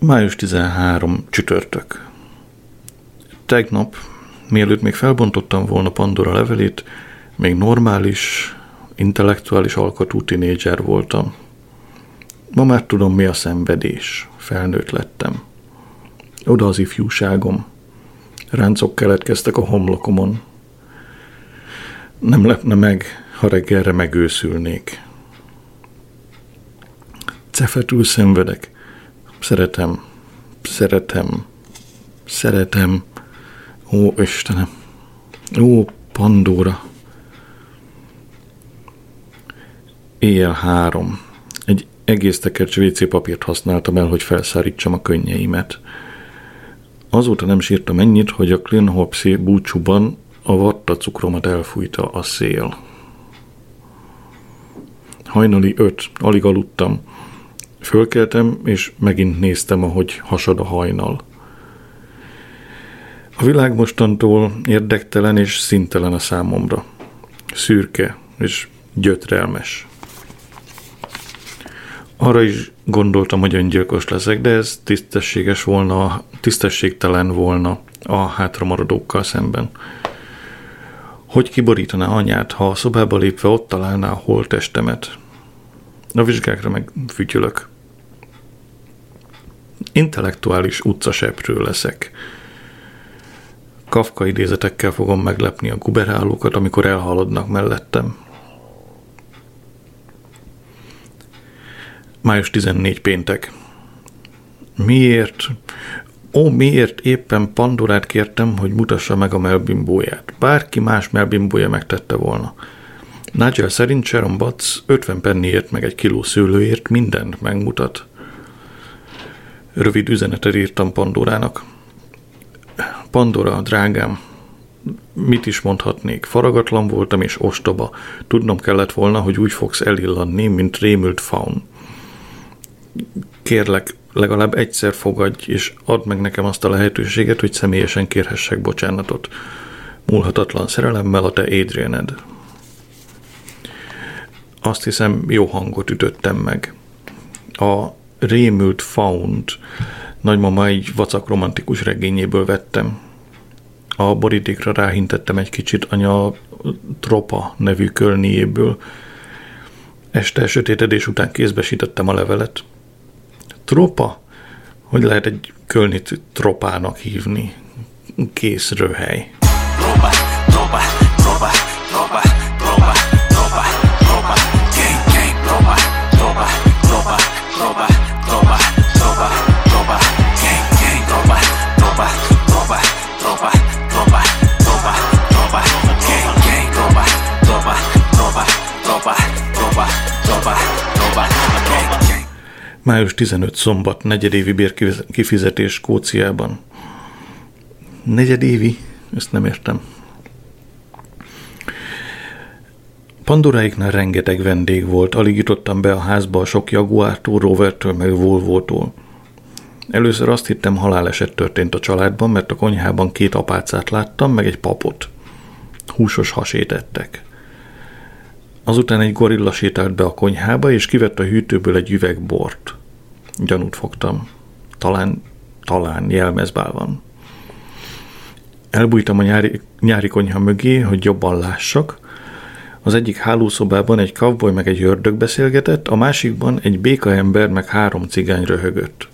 Május 13 csütörtök. Tegnap, mielőtt még felbontottam volna Pandora levelét, még normális, intellektuális alkotú tinédzser voltam. Ma már tudom, mi a szenvedés. Felnőtt lettem. Oda az ifjúságom. Ráncok keletkeztek a homlokomon. Nem lepne meg, ha reggelre megőszülnék. Cefetül szenvedek. Szeretem, szeretem, szeretem. Ó, Istenem. Ó, Pandora. Éjjel három. Egy egész tekercs WC papírt használtam el, hogy felszárítsam a könnyeimet. Azóta nem sírtam ennyit, hogy a Klinhopszi búcsúban a vatta cukromat elfújta a szél. Hajnali öt, alig aludtam. Fölkeltem, és megint néztem, ahogy hasad a hajnal. A világ mostantól érdektelen és szintelen a számomra. Szürke és gyötrelmes. Arra is gondoltam, hogy öngyilkos leszek, de ez tisztességes volna, tisztességtelen volna a hátramaradókkal szemben. Hogy kiborítaná anyát, ha a szobába lépve ott találná a holtestemet? A vizsgákra meg fütyülök. Intellektuális utcaseprő leszek. Kafka idézetekkel fogom meglepni a guberálókat, amikor elhaladnak mellettem. Május 14 péntek. Miért? Ó, miért éppen Pandorát kértem, hogy mutassa meg a melbimbóját? Bárki más melbimbója megtette volna. Nigel szerint Sharon Batts 50 penniért meg egy kiló szőlőért mindent megmutat. Rövid üzenetet írtam Pandorának. Pandora, drágám, mit is mondhatnék? Faragatlan voltam és ostoba. Tudnom kellett volna, hogy úgy fogsz elillanni, mint rémült faun. Kérlek, legalább egyszer fogadj, és add meg nekem azt a lehetőséget, hogy személyesen kérhessek bocsánatot. Múlhatatlan szerelemmel a te Adrianed. Azt hiszem, jó hangot ütöttem meg. A rémült faunt nagymama egy vacak romantikus regényéből vettem. A borítékra ráhintettem egy kicsit anya Tropa nevű kölniéből. Este sötétedés után kézbesítettem a levelet. Tropa? Hogy lehet egy kölnit tropának hívni? Kész röhely. Tropa, tropa, Május 15 szombat, negyedévi bérkifizetés Skóciában. Negyedévi? Ezt nem értem. Pandoráiknál rengeteg vendég volt, alig jutottam be a házba a sok Jaguártól, Rovertől, meg Volvo-tól. Először azt hittem, haláleset történt a családban, mert a konyhában két apácát láttam, meg egy papot. Húsos hasét ettek. Azután egy gorilla sétált be a konyhába, és kivett a hűtőből egy üveg bort. Gyanút fogtam. Talán, talán jelmezbál van. Elbújtam a nyári, nyári konyha mögé, hogy jobban lássak. Az egyik hálószobában egy kavboly meg egy ördög beszélgetett, a másikban egy békaember meg három cigány röhögött.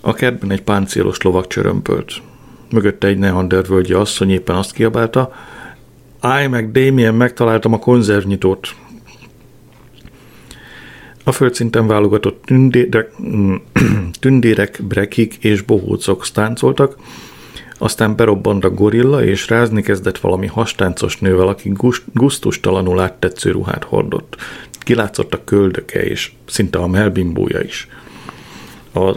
A kertben egy páncélos lovak csörömpölt. Mögötte egy neandervölgyi asszony éppen azt kiabálta, Állj meg, Damien, megtaláltam a konzervnyitót. A földszinten válogatott tündérek, tündérek brekik és bohócok táncoltak, aztán berobbant a gorilla, és rázni kezdett valami hastáncos nővel, aki guztustalanul áttetsző ruhát hordott. Kilátszott a köldöke, és szinte a melbimbója is. A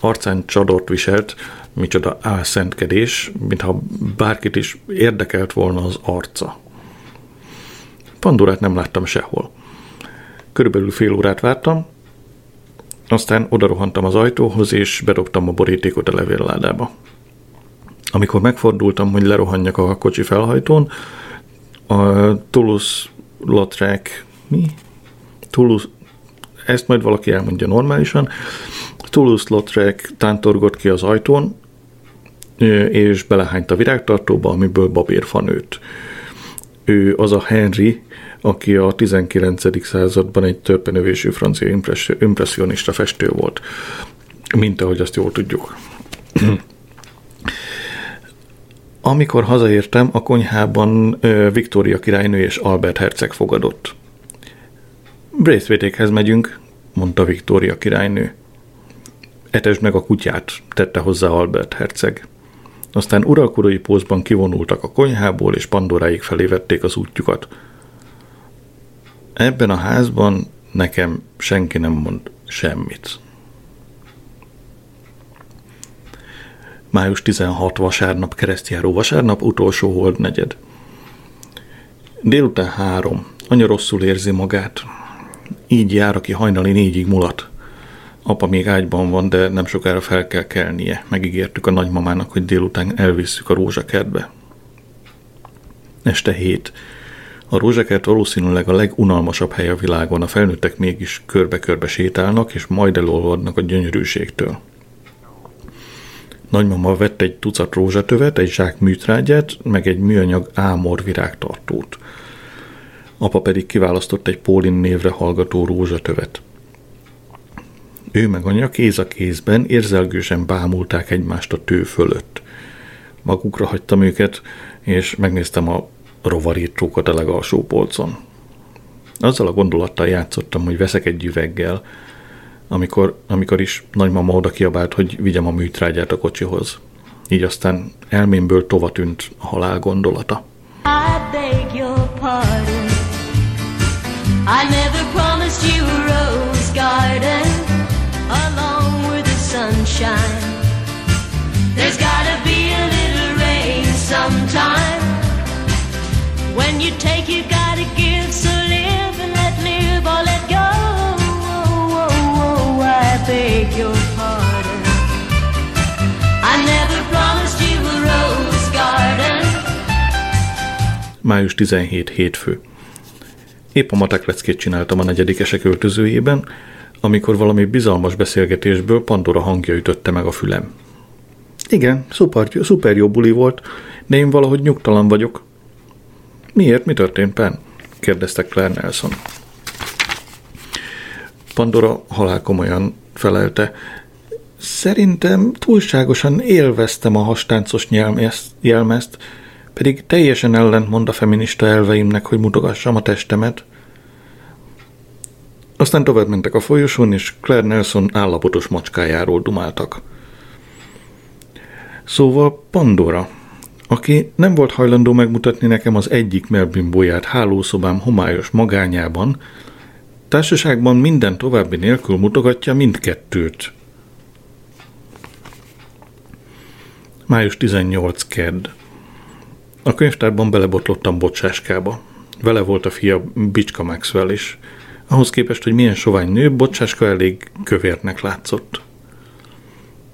arcán csadort viselt, micsoda álszentkedés, mintha bárkit is érdekelt volna az arca. Pandorát nem láttam sehol. Körülbelül fél órát vártam, aztán odarohantam az ajtóhoz, és bedobtam a borítékot a levélládába. Amikor megfordultam, hogy lerohanjak a kocsi felhajtón, a Toulouse-Lautrec, mi? Toulouse, ezt majd valaki elmondja normálisan, Toulouse-Lautrec tántorgott ki az ajtón, és belehányt a virágtartóba, amiből babérfa nőtt. Ő az a Henry, aki a 19. században egy törpenövésű francia impressionista festő volt, mint ahogy azt jól tudjuk. Amikor hazaértem, a konyhában Viktória királynő és Albert herceg fogadott. Braithwaite-hez megyünk, mondta Viktória királynő. Etesd meg a kutyát, tette hozzá Albert herceg. Aztán uralkodói pózban kivonultak a konyhából, és Pandoráig felé vették az útjukat. Ebben a házban nekem senki nem mond semmit. Május 16 vasárnap, keresztjáró vasárnap, utolsó hold negyed. Délután három. Anya rosszul érzi magát. Így jár, aki hajnali négyig mulat. Apa még ágyban van, de nem sokára fel kell kelnie. Megígértük a nagymamának, hogy délután elvisszük a rózsakertbe. Este hét. A rózsakert valószínűleg a legunalmasabb hely a világon. A felnőttek mégis körbe-körbe sétálnak, és majd elolvadnak a gyönyörűségtől. Nagymama vett egy tucat rózsatövet, egy zsák műtrágyát, meg egy műanyag ámor virágtartót. Apa pedig kiválasztott egy Pólin névre hallgató rózsatövet. Ő meg anya kéz a kézben érzelgősen bámulták egymást a tő fölött. Magukra hagytam őket, és megnéztem a rovarítókat a legalsó polcon. Azzal a gondolattal játszottam, hogy veszek egy üveggel, amikor, amikor is nagymama oda kiabált, hogy vigyem a műtrágyát a kocsihoz. Így aztán elmémből tova tűnt a halál gondolata. I never promised you a rose garden sunshine. There's gotta be a little rain sometime. When you take, you gotta give, so live and let live or let go. beg your pardon. I never promised you a rose garden. Május 17 hétfő. Épp a matek csináltam a negyedikesek öltözőjében, amikor valami bizalmas beszélgetésből Pandora hangja ütötte meg a fülem. Igen, szuper, szuper jó buli volt, de én valahogy nyugtalan vagyok. Miért? Mi történt, Pen? kérdezte Claire Nelson. Pandora halálkomolyan felelte. Szerintem túlságosan élveztem a hastáncos jelmezt, pedig teljesen ellentmond a feminista elveimnek, hogy mutogassam a testemet. Aztán tovább mentek a folyosón, és Claire Nelson állapotos macskájáról dumáltak. Szóval Pandora, aki nem volt hajlandó megmutatni nekem az egyik melbimbóját hálószobám homályos magányában, Társaságban minden további nélkül mutogatja mindkettőt. Május 18 kedd. A könyvtárban belebotlottam bocsáskába. Vele volt a fia Bicska Maxwell is. Ahhoz képest, hogy milyen sovány nő, bocsáska elég kövérnek látszott.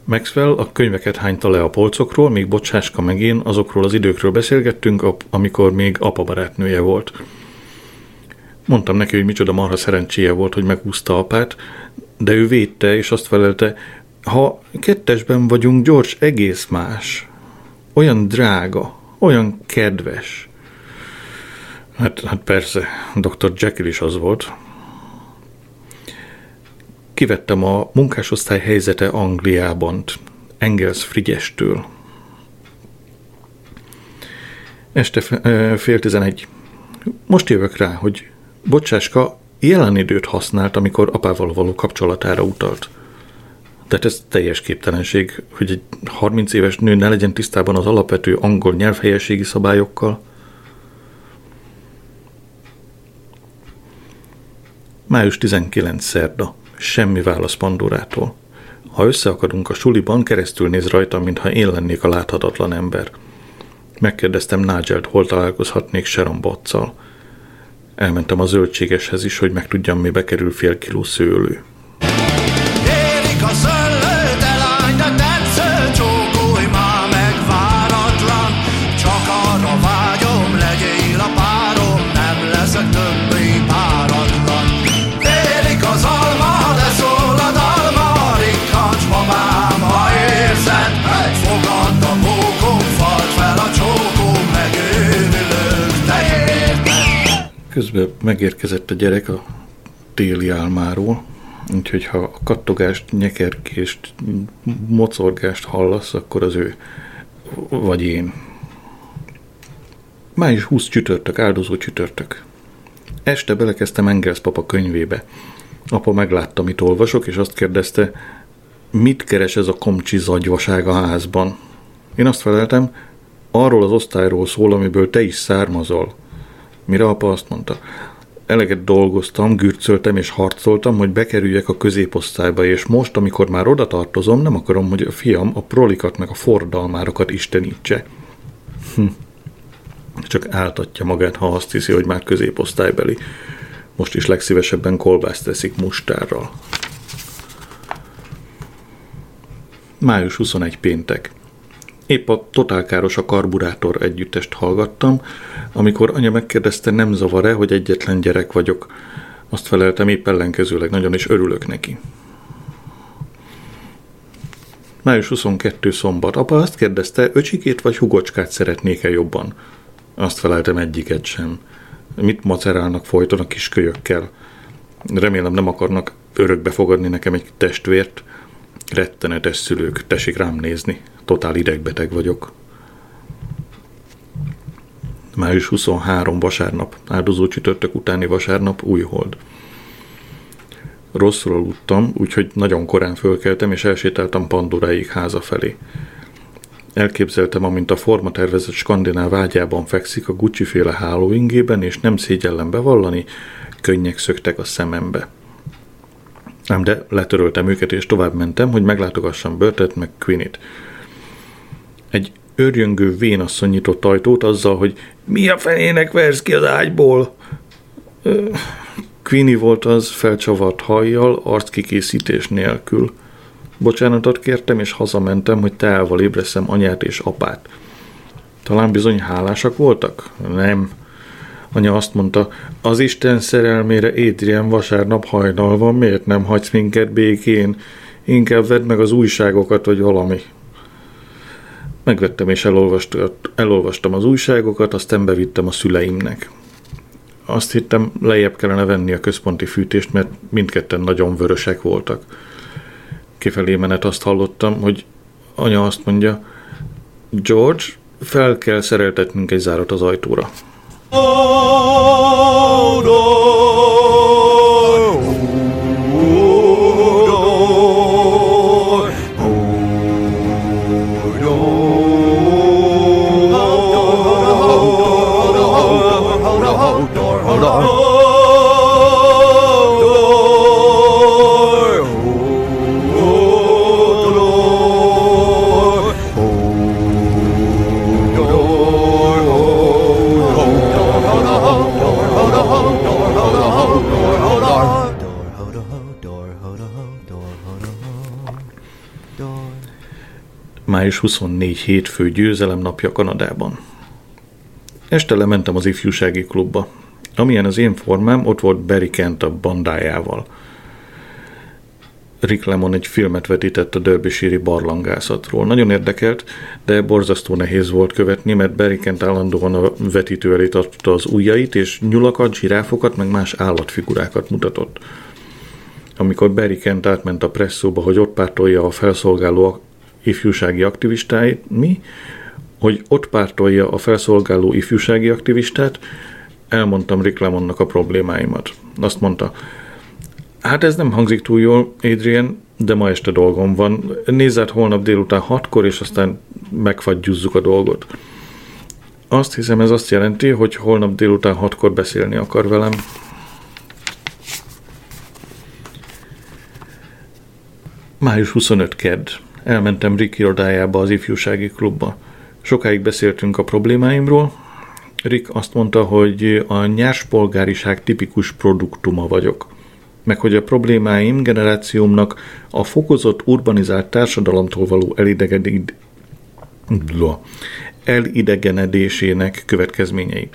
Maxwell a könyveket hányta le a polcokról, míg bocsáska meg én azokról az időkről beszélgettünk, amikor még apa barátnője volt – Mondtam neki, hogy micsoda marha szerencséje volt, hogy megúszta apát, de ő védte, és azt felelte, ha kettesben vagyunk, George egész más. Olyan drága, olyan kedves. Hát, hát persze, Dr. Jekyll is az volt. Kivettem a munkásosztály helyzete Angliában, Engels Frigyestől. Este fél tizenegy. Most jövök rá, hogy Bocsáska jelen időt használt, amikor apával való kapcsolatára utalt. Tehát ez teljes képtelenség, hogy egy 30 éves nő ne legyen tisztában az alapvető angol nyelvhelyességi szabályokkal. Május 19 szerda. Semmi válasz Pandorától. Ha összeakadunk a suliban, keresztül néz rajtam, mintha én lennék a láthatatlan ember. Megkérdeztem Nigelt, hol találkozhatnék Sharon Botszal. Elmentem a zöldségeshez is, hogy megtudjam, mibe kerül fél kiló szőlő. Közben megérkezett a gyerek a téli álmáról, úgyhogy ha a kattogást, nyekerkést, mocorgást hallasz, akkor az ő, vagy én. Május 20 csütörtök, áldozó csütörtök. Este belekezdtem Engels papa könyvébe. Apa meglátta, mit olvasok, és azt kérdezte, mit keres ez a komcsi zagyvaság a házban? Én azt feleltem, arról az osztályról szól, amiből te is származol. Mire apa azt mondta, eleget dolgoztam, gürcöltem és harcoltam, hogy bekerüljek a középosztályba, és most, amikor már oda tartozom, nem akarom, hogy a fiam a prolikat meg a fordalmárokat istenítse. Hm. Csak áltatja magát, ha azt hiszi, hogy már középosztálybeli. Most is legszívesebben kolbászt teszik mustárral. Május 21 péntek. Épp a Totálkáros a karburátor együttest hallgattam, amikor anya megkérdezte, nem zavar-e, hogy egyetlen gyerek vagyok. Azt feleltem épp ellenkezőleg, nagyon is örülök neki. Május 22 szombat. Apa azt kérdezte, öcsikét vagy hugocskát szeretnék-e jobban? Azt feleltem egyiket sem. Mit macerálnak folyton a kiskölyökkel? Remélem nem akarnak örökbe fogadni nekem egy testvért. Rettenetes szülők, tessék rám nézni. Totál idegbeteg vagyok. Május 23 vasárnap, áldozó csütörtök utáni vasárnap, új hold. Rosszul aludtam, úgyhogy nagyon korán fölkeltem, és elsétáltam Pandoráig háza felé. Elképzeltem, amint a formatervezett skandináv ágyában fekszik a Gucci féle hálóingében, és nem szégyellem bevallani, könnyek szöktek a szemembe. Ám de letöröltem őket, és tovább mentem, hogy meglátogassam Börtet meg Quinit. Egy örjöngő vénasszony nyitott ajtót azzal, hogy mi a fenének versz ki az ágyból? Queenie volt az felcsavart hajjal, arckikészítés nélkül. Bocsánatot kértem, és hazamentem, hogy teával ébreszem anyát és apát. Talán bizony hálásak voltak? Nem. Anya azt mondta, az Isten szerelmére Adrian vasárnap hajnal van, miért nem hagysz minket békén? Inkább vedd meg az újságokat, vagy valami. Megvettem és elolvastam az újságokat, aztán bevittem a szüleimnek. Azt hittem, lejjebb kellene venni a központi fűtést, mert mindketten nagyon vörösek voltak. Kifelé menet azt hallottam, hogy anya azt mondja, George, fel kell szereltetnünk egy zárat az ajtóra. Oh, no. Május 24 hétfő győzelem napja Kanadában. Este lementem az ifjúsági klubba. Amilyen az én formám, ott volt Barry Kent a bandájával. Rick Lemon egy filmet vetített a Derbyshire barlangászatról. Nagyon érdekelt, de borzasztó nehéz volt követni, mert Barry Kent állandóan a vetítő elé tartotta az ujjait, és nyulakat, zsiráfokat, meg más állatfigurákat mutatott. Amikor Barry Kent átment a presszóba, hogy ott pártolja a felszolgáló ifjúsági aktivistáit, mi, hogy ott pártolja a felszolgáló ifjúsági aktivistát, elmondtam Rick a problémáimat. Azt mondta, hát ez nem hangzik túl jól, Adrian, de ma este dolgom van. Nézzet holnap délután hatkor, és aztán megfagyjuzzuk a dolgot. Azt hiszem, ez azt jelenti, hogy holnap délután hatkor beszélni akar velem. Május 25 kedd. Elmentem Rick irodájába az ifjúsági klubba. Sokáig beszéltünk a problémáimról. Rick azt mondta, hogy a nyerspolgáriság tipikus produktuma vagyok. Meg hogy a problémáim generációmnak a fokozott urbanizált társadalomtól való elidegenedésének következményei.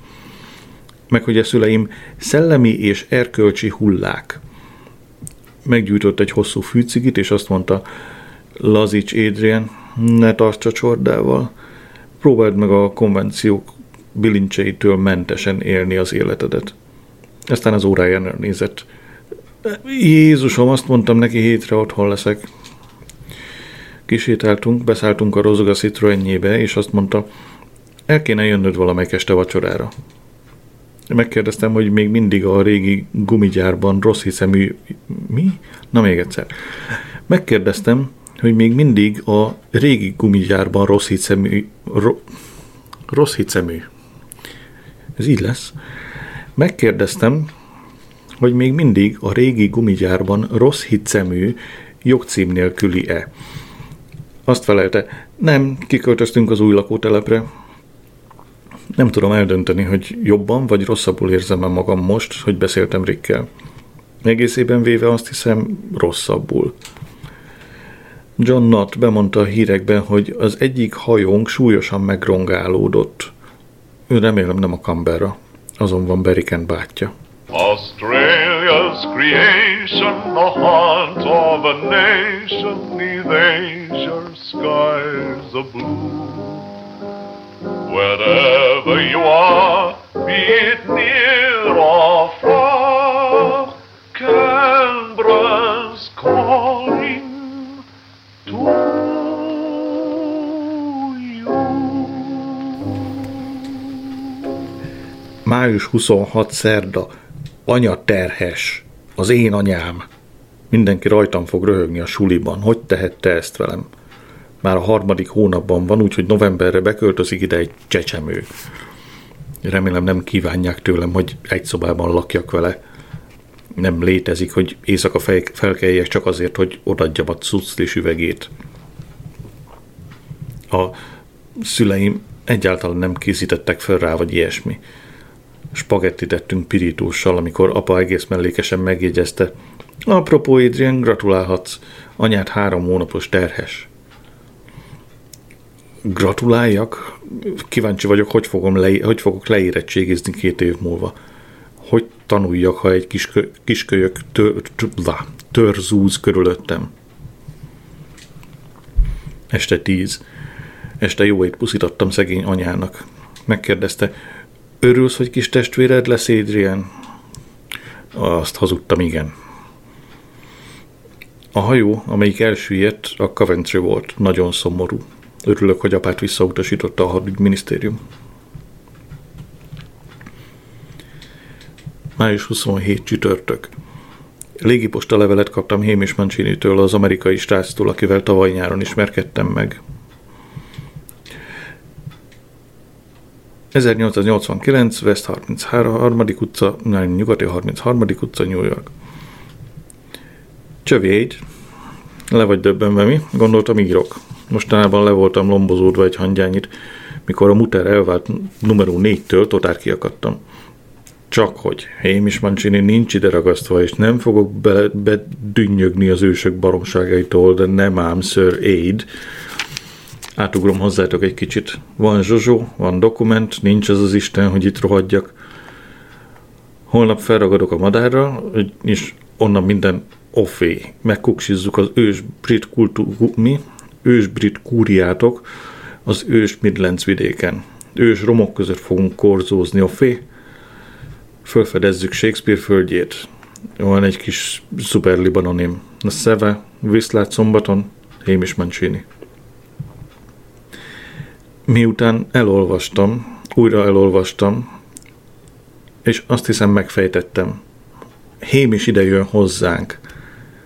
Meg hogy a szüleim szellemi és erkölcsi hullák. Meggyújtott egy hosszú fűcigit, és azt mondta, lazíts Adrian, ne tarts a csordával, próbáld meg a konvenciók bilincseitől mentesen élni az életedet. Aztán az óráján nézett. Jézusom, azt mondtam neki, hétre otthon leszek. Kisétáltunk, beszálltunk a Rozoga Citroenjébe, és azt mondta, el kéne jönnöd valamelyik este vacsorára. Megkérdeztem, hogy még mindig a régi gumigyárban rossz hiszemű... Mi? Na még egyszer. Megkérdeztem, hogy még mindig a régi gumigyárban rossz hiszemű... Ro, rossz hiszemű. Ez így lesz. Megkérdeztem, hogy még mindig a régi gumigyárban rossz hiszemű jogcím nélküli-e. Azt felelte, nem, kiköltöztünk az új lakótelepre. Nem tudom eldönteni, hogy jobban vagy rosszabbul érzem -e magam most, hogy beszéltem Rickkel. Egészében véve azt hiszem rosszabbul. John Nutt bemondta a hírekben, hogy az egyik hajónk súlyosan megrongálódott. Ő remélem nem a Canberra, azon van Beriken bátyja. Australia's creation, the haunt of a nation, neath azure skies of blue. Wherever you are, be it near or far, Május 26 szerda Anya terhes, az én anyám. Mindenki rajtam fog röhögni a suliban. Hogy tehette ezt velem? Már a harmadik hónapban van, úgyhogy novemberre beköltözik ide egy csecsemő. Remélem nem kívánják tőlem, hogy egy szobában lakjak vele. Nem létezik, hogy éjszaka felkeljek csak azért, hogy odadjam a cuclis üvegét. A szüleim egyáltalán nem készítettek fel rá, vagy ilyesmi spagettit ettünk pirítóssal, amikor apa egész mellékesen megjegyezte. Apropó, Adrian, gratulálhatsz. Anyát három hónapos terhes. Gratuláljak? Kíváncsi vagyok, hogy, fogom le, hogy fogok leérettségizni két év múlva. Hogy tanuljak, ha egy kiskö, kiskölyök tör, tör, zúz körülöttem. Este tíz. Este jó ét puszítottam szegény anyának. Megkérdezte, Örülsz, hogy kis testvéred lesz, Adrian? Azt hazudtam, igen. A hajó, amelyik elsüllyedt, a Coventry volt. Nagyon szomorú. Örülök, hogy apát visszautasította a hadügyminisztérium. Május 27 csütörtök. Légiposta levelet kaptam Hamish Mancini-től, az amerikai stráctól, akivel tavaly nyáron ismerkedtem meg. 1889, West 33. utca, nyugati 33. utca, New York. Csövégy, le vagy döbbenve mi? Gondoltam írok. Mostanában le voltam lombozódva egy hangyányit, mikor a muter elvált numeró 4-től totál kiakadtam. Csak hogy Hamish Mancini nincs ide ragasztva, és nem fogok bedünnyögni az ősök baromságaitól, de nem ám Sir Aid, átugrom hozzátok egy kicsit. Van zsozsó, van dokument, nincs az az Isten, hogy itt rohadjak. Holnap felragadok a madárra, és onnan minden offé. Megkuksizzuk az ős brit kultú, mi? Ős brit kúriátok az ős Midlands vidéken. Ős romok között fogunk korzózni offé. Fölfedezzük Shakespeare földjét. Van egy kis szuper libanonim. A szeve, viszlát szombaton, Hamish Mancini. Miután elolvastam, újra elolvastam, és azt hiszem megfejtettem. Hém is ide jön hozzánk.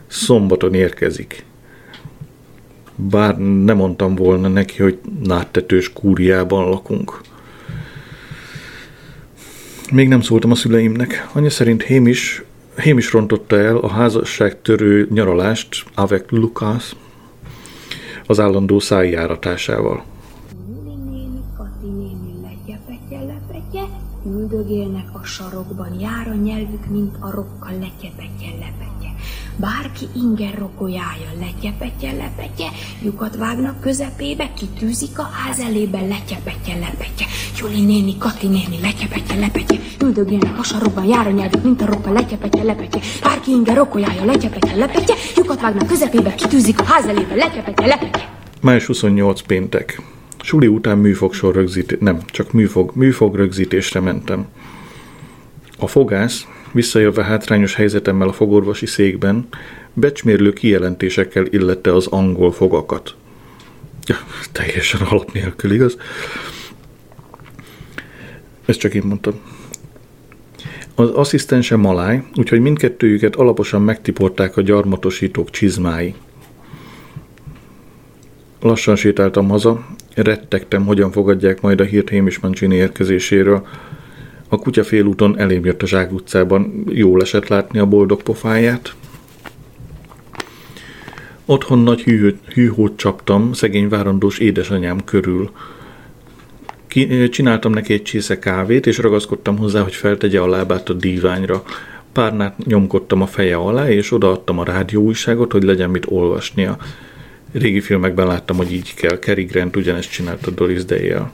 Szombaton érkezik. Bár nem mondtam volna neki, hogy náttetős kúriában lakunk. Még nem szóltam a szüleimnek. Anya szerint Hémis, Hémis rontotta el a házasság törő nyaralást avec Lucas az állandó szájjáratásával. Üldögélnek a sarokban, jár a nyelvük, mint a rokka letyepetje lepetje. Bárki inger rokolyája, letyepetje lepetje, lyukat vágnak közepébe, kitűzik a ház elébe, letyepetje lepetje. Juli néni, Kati néni, letyepetje lepetje, üldögélnek a sarokban, jár a nyelvük, mint a rokka letyepetje lepetje. Bárki inger rokolyája, letyepetje lepetje, lyukat vágnak közepébe, kitűzik a ház elébe, letyepetje lepetje. Május 28 péntek. Suli után műfogsor rögzítés, nem, csak műfog, műfog rögzítésre mentem. A fogász visszaélve hátrányos helyzetemmel a fogorvosi székben, becsmérlő kijelentésekkel illette az angol fogakat. Ja, teljesen alap nélkül, igaz? Ezt csak én mondtam. Az asszisztense maláj, úgyhogy mindkettőjüket alaposan megtiporták a gyarmatosítók csizmái. Lassan sétáltam haza, rettegtem, hogyan fogadják majd a hírt Hémis Mancini érkezéséről. A kutya félúton elém jött a Zsák utcában, jól esett látni a boldog pofáját. Otthon nagy hű, hűhót csaptam szegény várandós édesanyám körül. Ki, csináltam neki egy csésze kávét, és ragaszkodtam hozzá, hogy feltegye a lábát a díványra. Párnát nyomkodtam a feje alá, és odaadtam a rádióújságot, hogy legyen mit olvasnia. Régi filmekben láttam, hogy így kell. Cary Grant ugyanezt csinálta Doris Day-jel.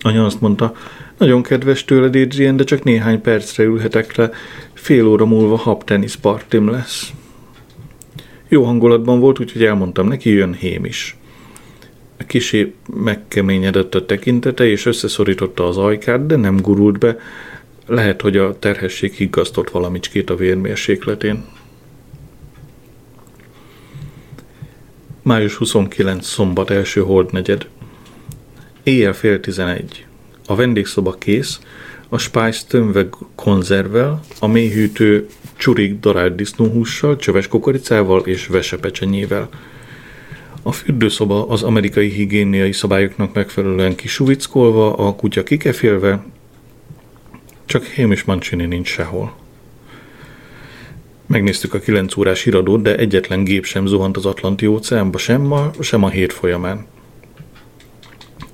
Anya azt mondta, nagyon kedves tőled, Adrian, de csak néhány percre ülhetek le, fél óra múlva habtenisz partim lesz. Jó hangulatban volt, úgyhogy elmondtam neki, jön Hém is. A kisé megkeményedett a tekintete, és összeszorította az ajkát, de nem gurult be. Lehet, hogy a terhesség higgasztott valamicskét a vérmérsékletén. Május 29. szombat első holdnegyed. Éjjel fél tizenegy. A vendégszoba kész, a spájz tömve konzervvel, a mélyhűtő csurik darált disznóhússal, csöves kukoricával és vesepecsenyével. A fürdőszoba az amerikai higiéniai szabályoknak megfelelően kisuvickolva, a kutya kikefélve, csak Hamish Mancini nincs sehol. Megnéztük a 9 órás híradót, de egyetlen gép sem zuhant az Atlanti óceánba, sem ma, sem a hét folyamán.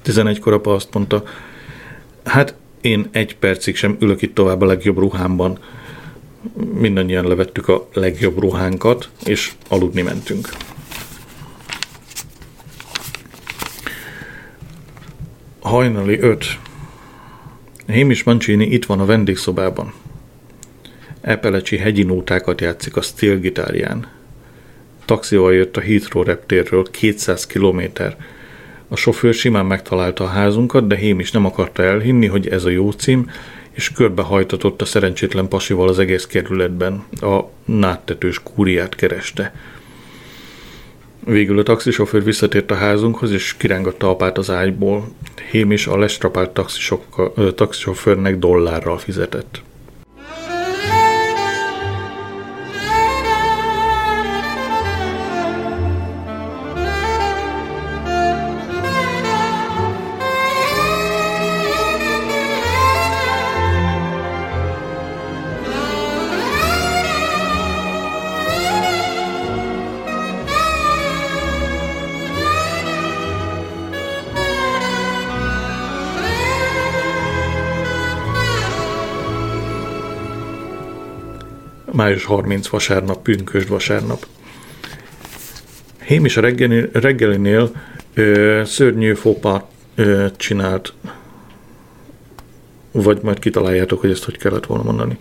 11-kor apa azt mondta, hát én egy percig sem ülök itt tovább a legjobb ruhámban. Mindannyian levettük a legjobb ruhánkat, és aludni mentünk. Hajnali 5. Hémis Mancini itt van a vendégszobában. Epelecsi hegyi nótákat játszik a gitárján. Taxival jött a Heathrow reptérről 200 kilométer. A sofőr simán megtalálta a házunkat, de Hém is nem akarta elhinni, hogy ez a jó cím, és körbehajtatott a szerencsétlen pasival az egész kerületben. A náttetős kúriát kereste. Végül a taxisofőr visszatért a házunkhoz, és kirángatta apát az ágyból. Hém is a lestrapált taxisofőrnek dollárral fizetett. Május 30 vasárnap, pünkösd vasárnap. Hém is a reggeli, reggelinél ö, szörnyű fopát ö, csinált, vagy majd kitaláljátok, hogy ezt hogy kellett volna mondani.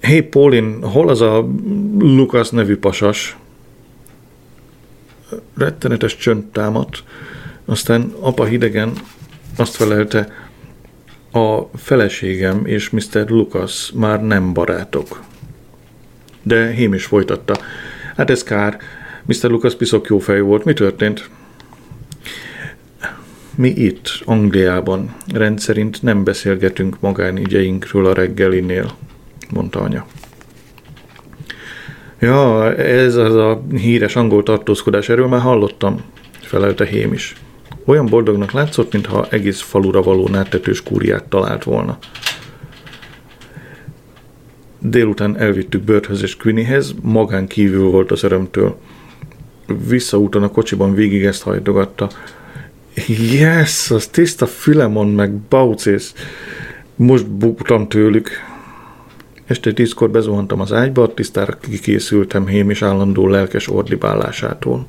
Hé, hey, Paulin, hol az a Lukas nevű pasas? Rettenetes csönd támadt, aztán apa hidegen azt felelte, a feleségem és Mr. Lucas már nem barátok. De Hém is folytatta. Hát ez kár. Mr. Lucas piszok jó fej volt. Mi történt? Mi itt, Angliában, rendszerint nem beszélgetünk magánügyeinkről a reggelinél, mondta anya. Ja, ez az a híres angol tartózkodás, erről már hallottam, felelte Hém is. Olyan boldognak látszott, mintha egész falura való náttetős kúriát talált volna. Délután elvittük Börthöz és Quinnyhez, magán kívül volt az örömtől. Visszaúton a kocsiban végig ezt hajtogatta. Yes, az tiszta Filemon meg Baucis. Most buktam tőlük. Este tízkor bezuhantam az ágyba, tisztára kikészültem hém és állandó lelkes ordibálásától.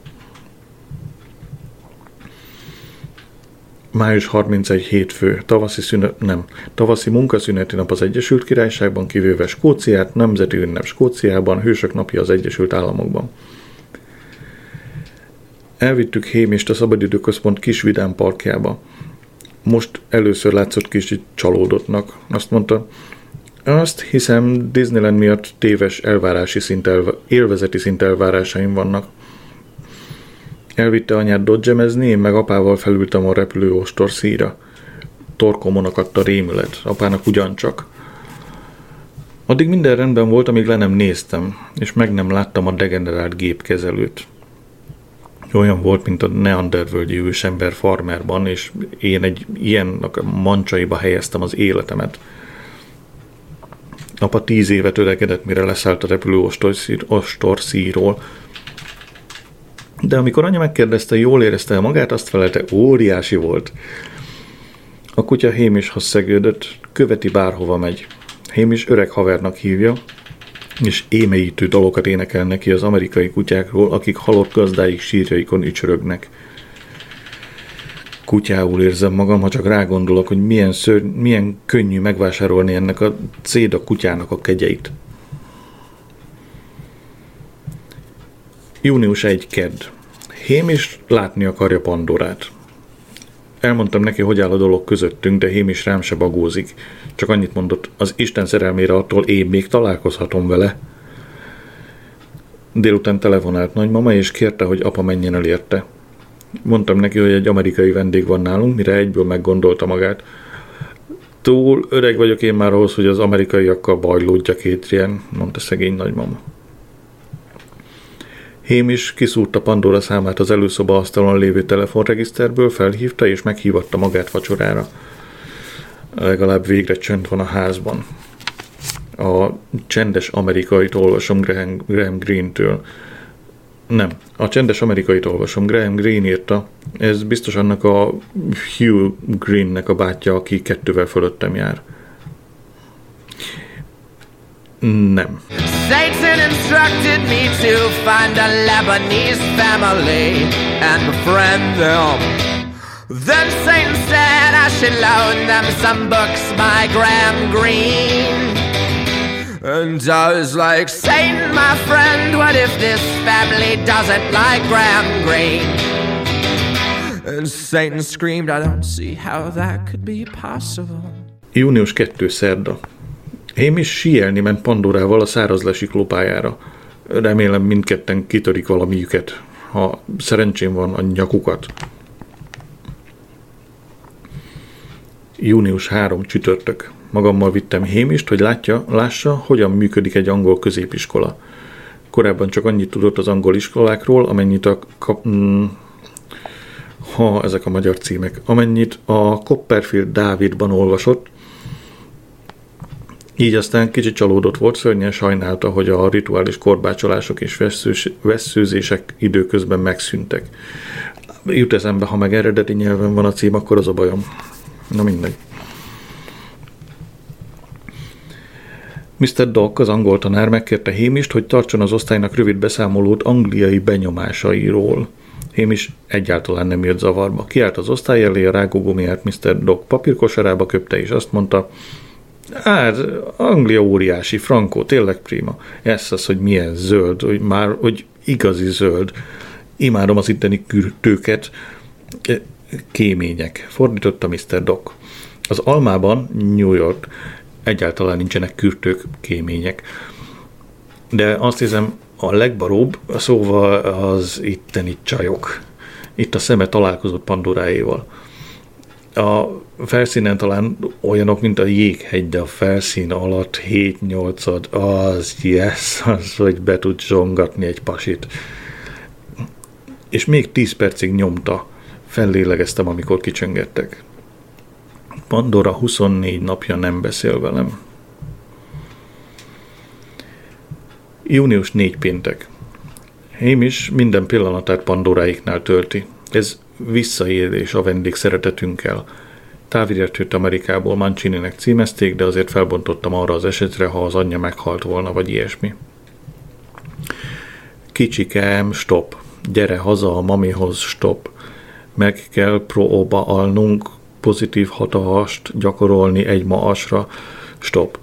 Május 31 hétfő, tavaszi szünet, nem, tavaszi munkaszüneti nap az Egyesült Királyságban, kivéve Skóciát, nemzeti ünnep Skóciában, hősök napja az Egyesült Államokban. Elvittük Hémist a Szabadidőközpont kis vidám parkjába. most először látszott kicsit csalódottnak. Azt mondta, azt hiszem Disneyland miatt téves elvárási szint elv- élvezeti szint elvárásaim vannak. Elvitte anyát dodgemezni, én meg apával felültem a repülő ostor szíra. Torkomon akadt a rémület, apának ugyancsak. Addig minden rendben volt, amíg le nem néztem, és meg nem láttam a degenerált gépkezelőt. Olyan volt, mint a Neandervölgyi ősember farmerban, és én egy ilyen mancsaiba helyeztem az életemet. Apa tíz évet öregedett, mire leszállt a repülő ostorszíról, de amikor anya megkérdezte, jól érezte magát, azt felelte, óriási volt. A kutya Hémishoz szegődött, követi bárhova megy. Hémis öreg havernak hívja, és émeítő dalokat énekel neki az amerikai kutyákról, akik halott gazdáik sírjaikon ücsörögnek. Kutyául érzem magam, ha csak rágondolok, hogy milyen, ször, milyen könnyű megvásárolni ennek a céda kutyának a kegyeit. Június 1 kedd. Hém is látni akarja Pandorát. Elmondtam neki, hogy áll a dolog közöttünk, de Hém is rám se bagózik. Csak annyit mondott, az Isten szerelmére attól én még találkozhatom vele. Délután telefonált nagymama, és kérte, hogy apa menjen el érte. Mondtam neki, hogy egy amerikai vendég van nálunk, mire egyből meggondolta magát. Túl öreg vagyok én már ahhoz, hogy az amerikaiakkal bajlódjak Étrien, mondta szegény nagymama. Hém is kiszúrta Pandora számát az előszoba asztalon lévő telefonregiszterből, felhívta és meghívatta magát vacsorára. Legalább végre csönd van a házban. A csendes amerikait olvasom Graham, Graham Greene-től. Nem, a csendes amerikait olvasom. Graham Greene írta. Ez biztos annak a Hugh Greennek a bátyja, aki kettővel fölöttem jár. Nem. Satan instructed me to find a Lebanese family and befriend them. Then Satan said I should loan them some books by Graham Greene. And I was like, Satan, my friend, what if this family doesn't like Graham Greene? And Satan screamed, I don't see how that could be possible. Június 2. szerda. Én is sielni ment Pandorával a száraz lópájára. Remélem mindketten kitörik valamiüket, ha szerencsém van a nyakukat. Június 3 csütörtök. Magammal vittem Hémist, hogy látja, lássa, hogyan működik egy angol középiskola. Korábban csak annyit tudott az angol iskolákról, amennyit a kap, mm, ha ezek a magyar címek, amennyit a Copperfield Dávidban olvasott, így aztán kicsit csalódott volt, szörnyen sajnálta, hogy a rituális korbácsolások és veszőzések időközben megszűntek. Jut eszembe, ha meg eredeti nyelven van a cím, akkor az a bajom. Na mindegy. Mr. Dock, az angol tanár megkérte Hémist, hogy tartson az osztálynak rövid beszámolót angliai benyomásairól. Hémis egyáltalán nem jött zavarba. Kiállt az osztály elé, a rágógumiát Mr. Dock papírkosarába köpte, és azt mondta, Hát, Anglia óriási, Frankó, tényleg prima. Ez az, hogy milyen zöld, hogy már, hogy igazi zöld. Imádom az itteni kürtőket, kémények. Fordította Mr. Doc. Az Almában, New York, egyáltalán nincsenek kürtők, kémények. De azt hiszem, a legbaróbb, szóval az itteni csajok. Itt a szeme találkozott Pandoráéval. A felszínen talán olyanok, mint a jéghegy, de a felszín alatt 7-8 az yes, az, hogy be tud zsongatni egy pasit. És még 10 percig nyomta. Fellélegeztem, amikor kicsöngettek. Pandora 24 napja nem beszél velem. Június 4 péntek. is minden pillanatát Pandoráiknál tölti. Ez visszaélés a vendég szeretetünkkel. Távirátőt Amerikából Mancini-nek címezték, de azért felbontottam arra az esetre, ha az anyja meghalt volna, vagy ilyesmi. Kicsikém, stop. Gyere haza a mamihoz, stop. Meg kell próba alnunk, pozitív hatást gyakorolni egy maasra, stop.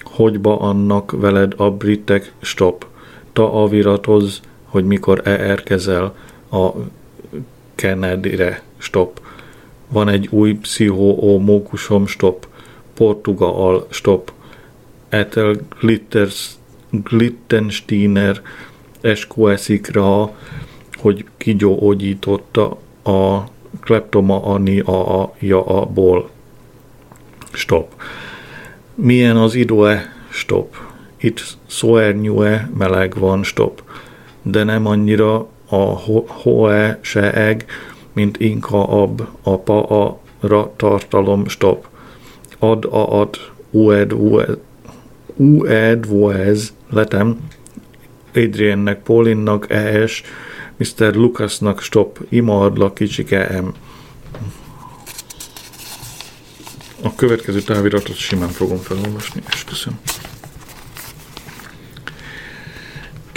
Hogyba annak veled a britek, stop. Ta aviratoz, hogy mikor e érkezel a Kennedy-re, stop van egy új pszichomókusom stop, Portugal stop, Ethel Glitters, Glittensteiner eskóeszik rá, hogy kigyógyította a kleptoma ani a, a, ja, a ból. Stop. Milyen az idő-e? Stop. Itt szóernyue meleg van, stop. De nem annyira a hoe se eg, mint inka ab, a pa a ra tartalom, stop. Ad a ad, ued, ued, ued, voez, letem, Adriennek, Paulinnak, ES, Mr. Lucasnak, stop, ima adlak, kicsike, M. A következő táviratot simán fogom felolvasni, és köszönöm.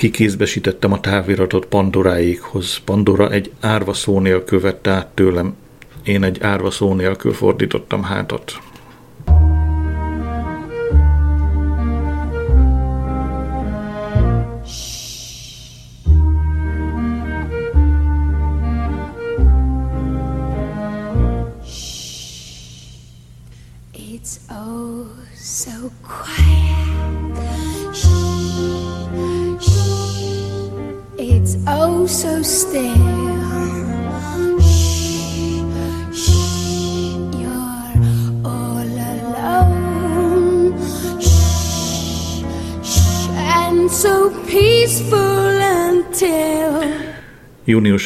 Kikézbesítettem a táviratot Pandoráékhoz. Pandora egy árva szó nélkül vette át tőlem. Én egy árva szó nélkül fordítottam hátat.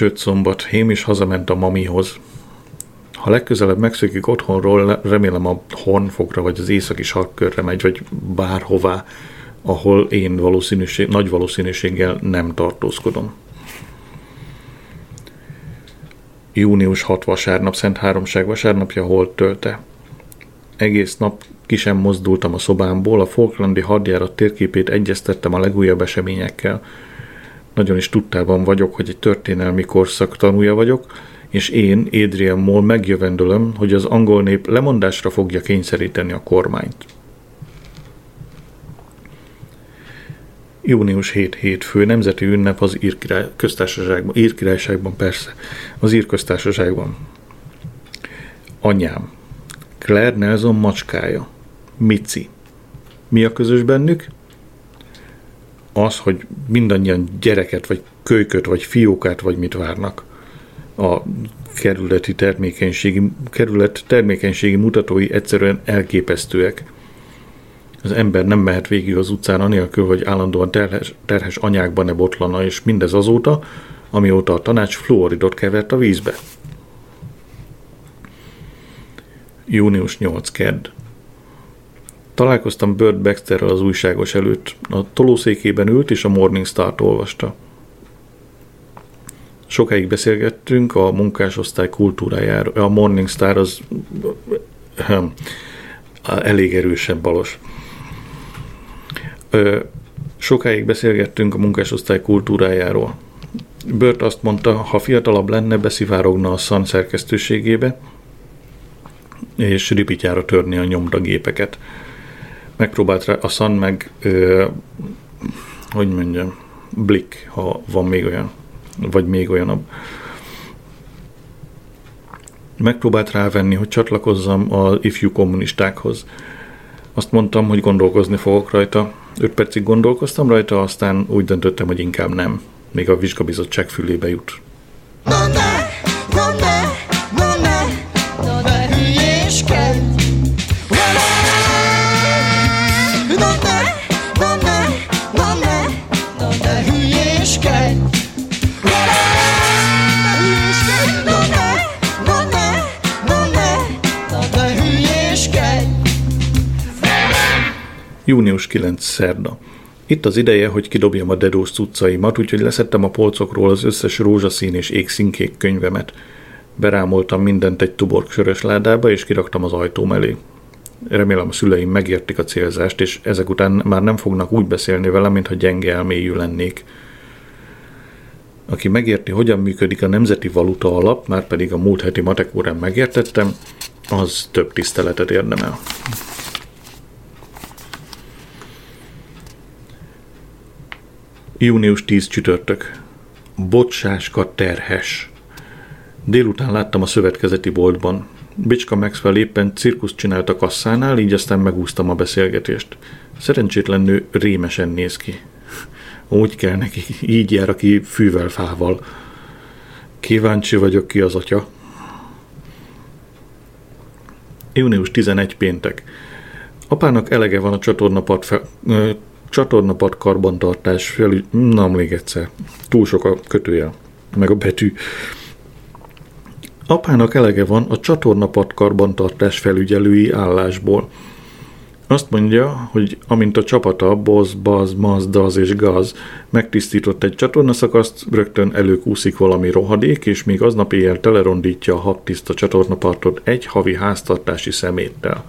5 szombat, Hém is hazament a mamihoz. Ha legközelebb megszökik otthonról, remélem a Hornfokra vagy az északi sarkkörre megy, vagy bárhová, ahol én valószínűség, nagy valószínűséggel nem tartózkodom. Június 6 vasárnap, Szent Háromság vasárnapja hol tölte. Egész nap ki sem mozdultam a szobámból, a Falklandi hadjárat térképét egyeztettem a legújabb eseményekkel – nagyon is tudtában vagyok, hogy egy történelmi korszak tanúja vagyok, és én, Adrian Moll megjövendölöm, hogy az angol nép lemondásra fogja kényszeríteni a kormányt. Június 7 hétfő, nemzeti ünnep az Ír, király, köztársaságban, Ír királyságban persze, az Ír köztársaságban. Anyám, Claire Nelson macskája, Mici. Mi a közös bennük? Az, hogy mindannyian gyereket, vagy kölyköt, vagy fiókát, vagy mit várnak a kerületi termékenységi, kerület termékenységi mutatói egyszerűen elképesztőek. Az ember nem mehet végig az utcán anélkül, hogy állandóan terhes, terhes anyákban ne botlana, és mindez azóta, amióta a tanács fluoridot kevert a vízbe. Június 8 kedd. Találkoztam Bird Baxterrel az újságos előtt. A tolószékében ült, és a Morning Star-t olvasta. Sokáig beszélgettünk a munkásosztály kultúrájáról. A Morning Star az elég erősen balos. Sokáig beszélgettünk a munkásosztály kultúrájáról. Bört azt mondta, ha fiatalabb lenne, beszivárogna a szan szerkesztőségébe, és ripityára törni a nyomdagépeket megpróbált rá, a Sun meg, ö, hogy mondjam, Blick, ha van még olyan, vagy még olyanabb. Megpróbált rávenni, hogy csatlakozzam az ifjú kommunistákhoz. Azt mondtam, hogy gondolkozni fogok rajta. Öt percig gondolkoztam rajta, aztán úgy döntöttem, hogy inkább nem. Még a vizsgabizottság fülébe jut. Na Június 9. szerda. Itt az ideje, hogy kidobjam a dedós cuccaimat, úgyhogy leszettem a polcokról az összes rózsaszín és égszínkék könyvemet. Berámoltam mindent egy tuborg sörös ládába, és kiraktam az ajtóm elé. Remélem a szüleim megértik a célzást, és ezek után már nem fognak úgy beszélni velem, mintha gyenge elmélyű lennék. Aki megérti, hogyan működik a nemzeti valuta alap, már pedig a múlt heti matek megértettem, az több tiszteletet érdemel. Június 10 csütörtök. Bocsáska terhes. Délután láttam a szövetkezeti boltban. Bicska Maxwell éppen cirkuszt csinált a kasszánál, így aztán megúsztam a beszélgetést. Szerencsétlen nő rémesen néz ki. Úgy kell neki, így jár, aki fűvel, fával. Kíváncsi vagyok ki az atya. Június 11 péntek. Apának elege van a csatornapart, fe, ö, csatornapart karbantartás felül... Na, még egyszer. Túl sok a kötőjel, meg a betű. Apának elege van a csatornapart karbantartás felügyelői állásból. Azt mondja, hogy amint a csapata Boz, Baz, Mazdaz és Gaz megtisztított egy csatornaszakaszt, rögtön előkúszik valami rohadék, és még aznap éjjel telerondítja a hat tiszta csatornapartot egy havi háztartási szeméttel.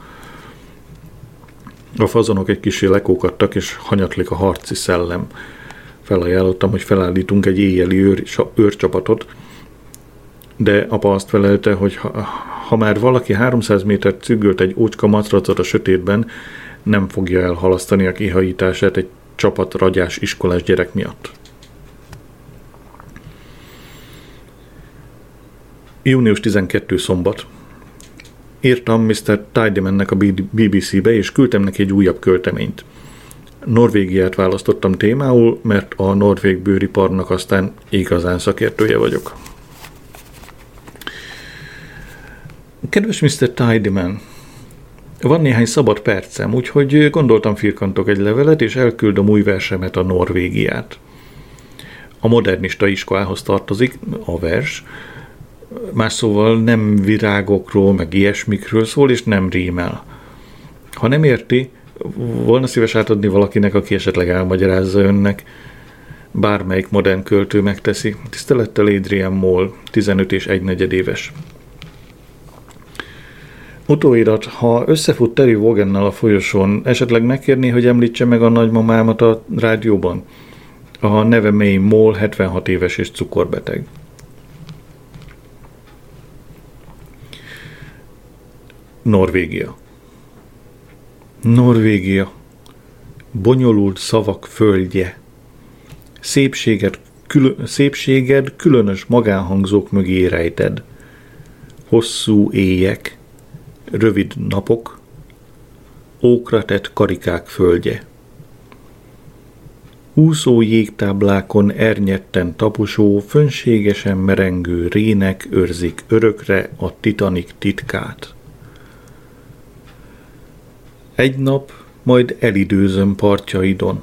A fazonok egy kicsi lekókadtak, és hanyatlik a harci szellem. Felajánlottam, hogy felállítunk egy éjjeli őr, őrcsapatot, de apa azt felelte, hogy ha, ha már valaki 300 métert cüggölt egy ócska matracot a sötétben, nem fogja elhalasztani a kihajítását egy csapat ragyás iskolás gyerek miatt. Június 12. szombat. Írtam Mr. Tidymannek a BBC-be, és küldtem neki egy újabb költeményt. Norvégiát választottam témául, mert a norvég bőriparnak aztán igazán szakértője vagyok. Kedves Mr. Tidyman, van néhány szabad percem, úgyhogy gondoltam firkantok egy levelet, és elküldöm új versemet a Norvégiát. A modernista iskolához tartozik a vers, más szóval nem virágokról, meg ilyesmikről szól, és nem rímel. Ha nem érti, volna szíves átadni valakinek, aki esetleg elmagyarázza önnek. Bármelyik modern költő megteszi. Tisztelettel Adrian Moll, 15 és 1 negyed éves. Utóirat, ha összefut Terry Vogennel a folyosón, esetleg megkérni, hogy említse meg a nagymamámat a rádióban? A neve May Moll, 76 éves és cukorbeteg. Norvégia. Norvégia. Bonyolult szavak földje. Szépséged, külö, szépséged különös magánhangzók mögé rejted. Hosszú éjek, rövid napok, ókra tett karikák földje. Úszó jégtáblákon ernyetten taposó, fönségesen merengő rének őrzik örökre a titanik titkát. Egy nap majd elidőzöm partjaidon.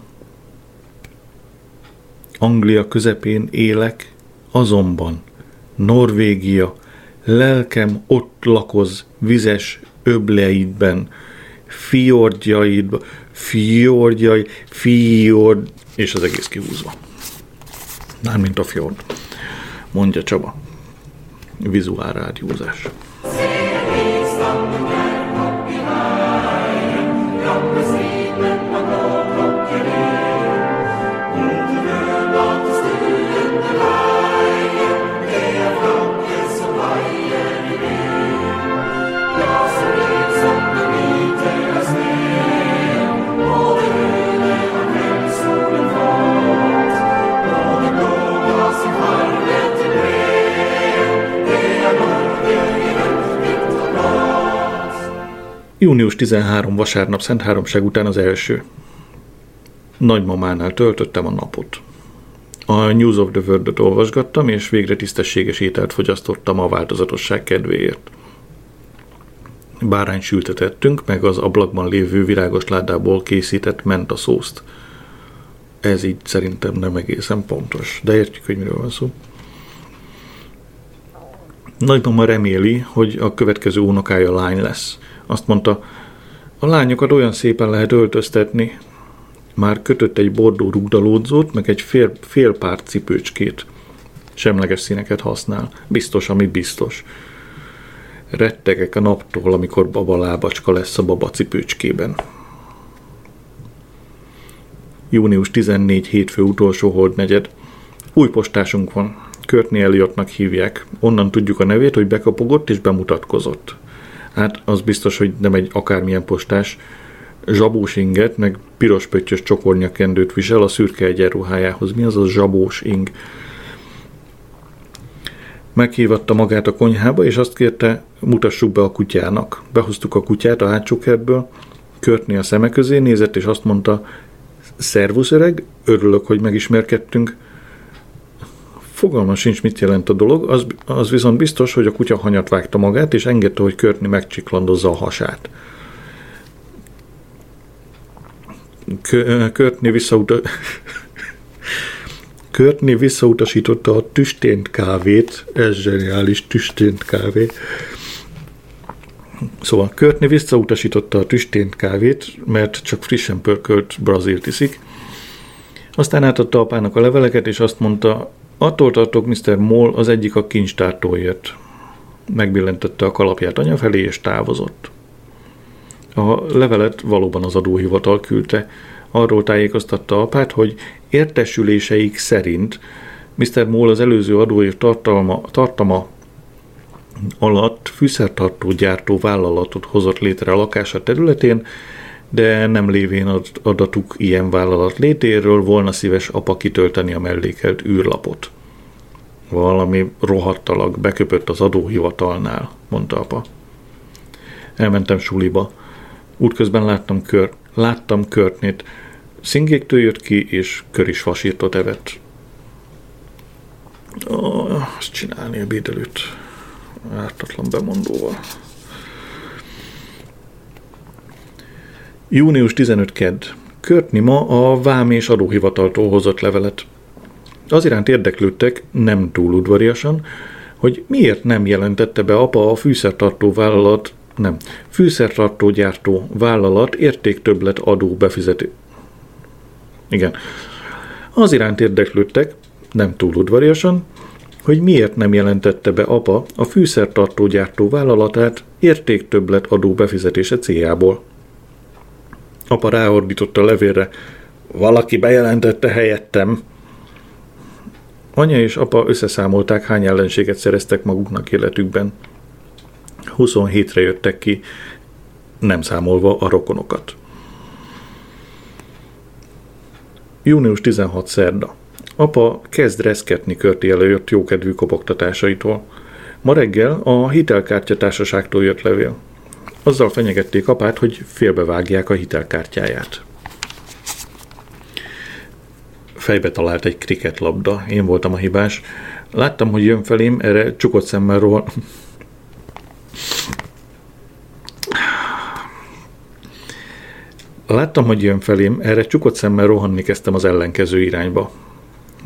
Anglia közepén élek, azonban Norvégia lelkem ott lakoz vizes öbleidben, fiordjaidban, fiordjai, fiord, és az egész kihúzva. Mármint a fjord, mondja Csaba. Vizuál rádiózás. Június 13 vasárnap Szent Háromság után az első. Nagymamánál töltöttem a napot. A News of the World-ot olvasgattam, és végre tisztességes ételt fogyasztottam a változatosság kedvéért. Bárány sültetettünk, meg az ablakban lévő virágos ládából készített mentaszószt. Ez így szerintem nem egészen pontos, de értjük, hogy miről van szó. Nagymama reméli, hogy a következő unokája lány lesz – azt mondta, a lányokat olyan szépen lehet öltöztetni. Már kötött egy bordó rugdalódzót, meg egy fél, fél pár cipőcskét. Semleges színeket használ. Biztos, ami biztos. Rettegek a naptól, amikor baba lábacska lesz a baba cipőcskében. Június 14 hétfő utolsó holdnegyed. Új postásunk van. Körtni Eliottnak hívják. Onnan tudjuk a nevét, hogy bekapogott és bemutatkozott. Hát az biztos, hogy nem egy akármilyen postás. Zsabós inget, meg piros pöttyös csokornyakendőt visel a szürke egyenruhájához. Mi az a zsabós ing? Meghívatta magát a konyhába, és azt kérte, mutassuk be a kutyának. Behoztuk a kutyát a hátsó kertből, Körtni a szeme közé nézett, és azt mondta, szervusz öreg, örülök, hogy megismerkedtünk. Fogalma sincs, mit jelent a dolog, az, az viszont biztos, hogy a kutya hanyat vágta magát, és engedte, hogy Körtni megcsiklandozza a hasát. Körtni visszauta... Körtni visszautasította a tüstént kávét, ez zseniális tüstént kávé, Szóval Körtni visszautasította a tüstént kávét, mert csak frissen pörkölt brazilt iszik. Aztán átadta apának a leveleket, és azt mondta, attól tartok Mr. Moll az egyik a kincstártól jött. Megbillentette a kalapját anya felé, és távozott. A levelet valóban az adóhivatal küldte. Arról tájékoztatta apát, hogy értesüléseik szerint Mr. Moll az előző adóév tartalma, tartama alatt fűszertartó gyártó vállalatot hozott létre a lakása területén, de nem lévén adatuk ilyen vállalat létéről volna szíves apa kitölteni a mellékelt űrlapot. Valami rohadtalag beköpött az adóhivatalnál, mondta apa. Elmentem suliba. Útközben láttam, kör, láttam körtnét. Szingéktől jött ki, és kör is fasírtot evett. Oh, azt csinálni a bédelőt ártatlan bemondóval. Június 15 kedd. Körtni ma a Vám és Adóhivataltól hozott levelet. Az iránt érdeklődtek, nem túl udvariasan, hogy miért nem jelentette be apa a fűszertartó vállalat, nem, fűszertartó gyártó vállalat értéktöbblet adó befizető. Igen. Az iránt érdeklődtek, nem túl udvariasan, hogy miért nem jelentette be apa a fűszertartó gyártó vállalatát értéktöbblet adó befizetése céljából. Apa ráordított a levélre, valaki bejelentette helyettem. Anya és apa összeszámolták, hány ellenséget szereztek maguknak életükben. 27-re jöttek ki, nem számolva a rokonokat. Június 16 szerda. Apa kezd reszketni körti előjött jókedvű kopogtatásaitól. Ma reggel a hitelkártyatársaságtól jött levél. Azzal fenyegették apát, hogy félbevágják a hitelkártyáját. Fejbe talált egy kriketlabda, én voltam a hibás. Láttam, hogy jön felém, erre csukott szemmel rohan... Láttam, hogy jön felém, erre csukott szemmel rohanni kezdtem az ellenkező irányba.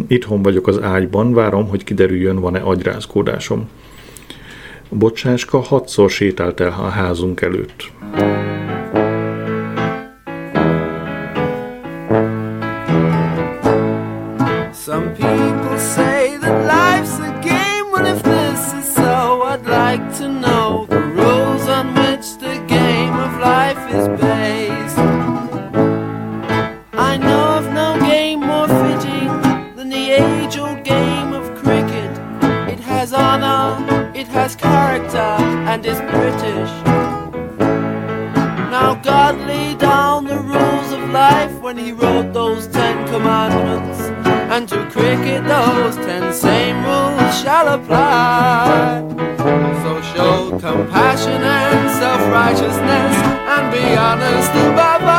Itthon vagyok az ágyban, várom, hogy kiderüljön, van-e agyrázkódásom. Bocsáska hatszor sétált el a házunk előtt. And is British. Now God laid down the rules of life when he wrote those Ten Commandments. And to cricket those ten same rules shall apply. So show compassion and self-righteousness and be honest above all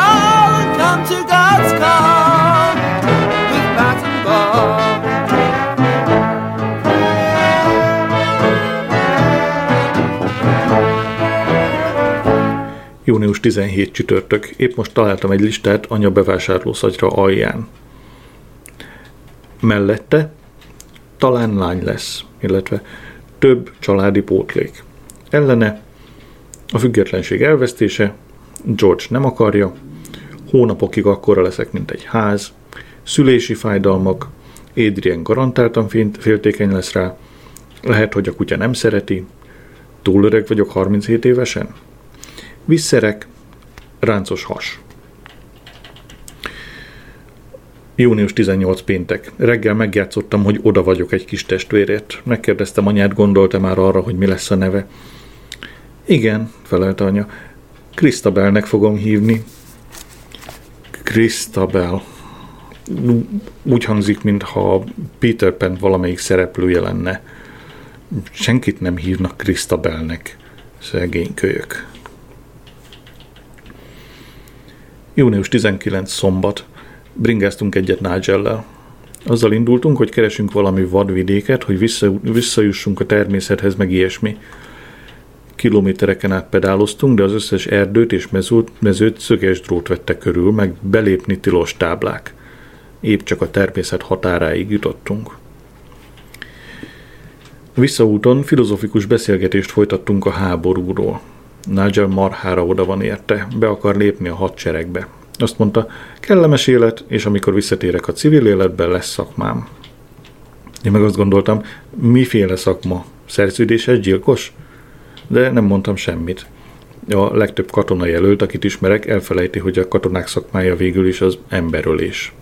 Június 17 csütörtök. Épp most találtam egy listát anya bevásárlószagyra alján. Mellette talán lány lesz, illetve több családi pótlék. Ellene a függetlenség elvesztése, George nem akarja, hónapokig akkora leszek, mint egy ház, szülési fájdalmak, Adrian garantáltan féltékeny lesz rá, lehet, hogy a kutya nem szereti, túl öreg vagyok 37 évesen, visszerek, ráncos has. Június 18 péntek. Reggel megjátszottam, hogy oda vagyok egy kis testvérért. Megkérdeztem anyát, gondolta már arra, hogy mi lesz a neve. Igen, felelte anya. Krisztabelnek fogom hívni. Krisztabel. Úgy hangzik, mintha Peter Pan valamelyik szereplője lenne. senkit nem hívnak Krisztabelnek, szegény kölyök. Június 19 szombat. Bringáztunk egyet Nigellel. Azzal indultunk, hogy keresünk valami vadvidéket, hogy vissza, visszajussunk a természethez, meg ilyesmi. Kilométereken át pedáloztunk, de az összes erdőt és mezőt, mezőt szöges drót vette körül, meg belépni tilos táblák. Épp csak a természet határáig jutottunk. Visszaúton filozofikus beszélgetést folytattunk a háborúról. Nigel marhára oda van érte, be akar lépni a hadseregbe. Azt mondta, kellemes élet, és amikor visszatérek a civil életbe, lesz szakmám. Én meg azt gondoltam, miféle szakma? Szerződéses gyilkos? De nem mondtam semmit. A legtöbb katona jelölt, akit ismerek, elfelejti, hogy a katonák szakmája végül is az emberölés.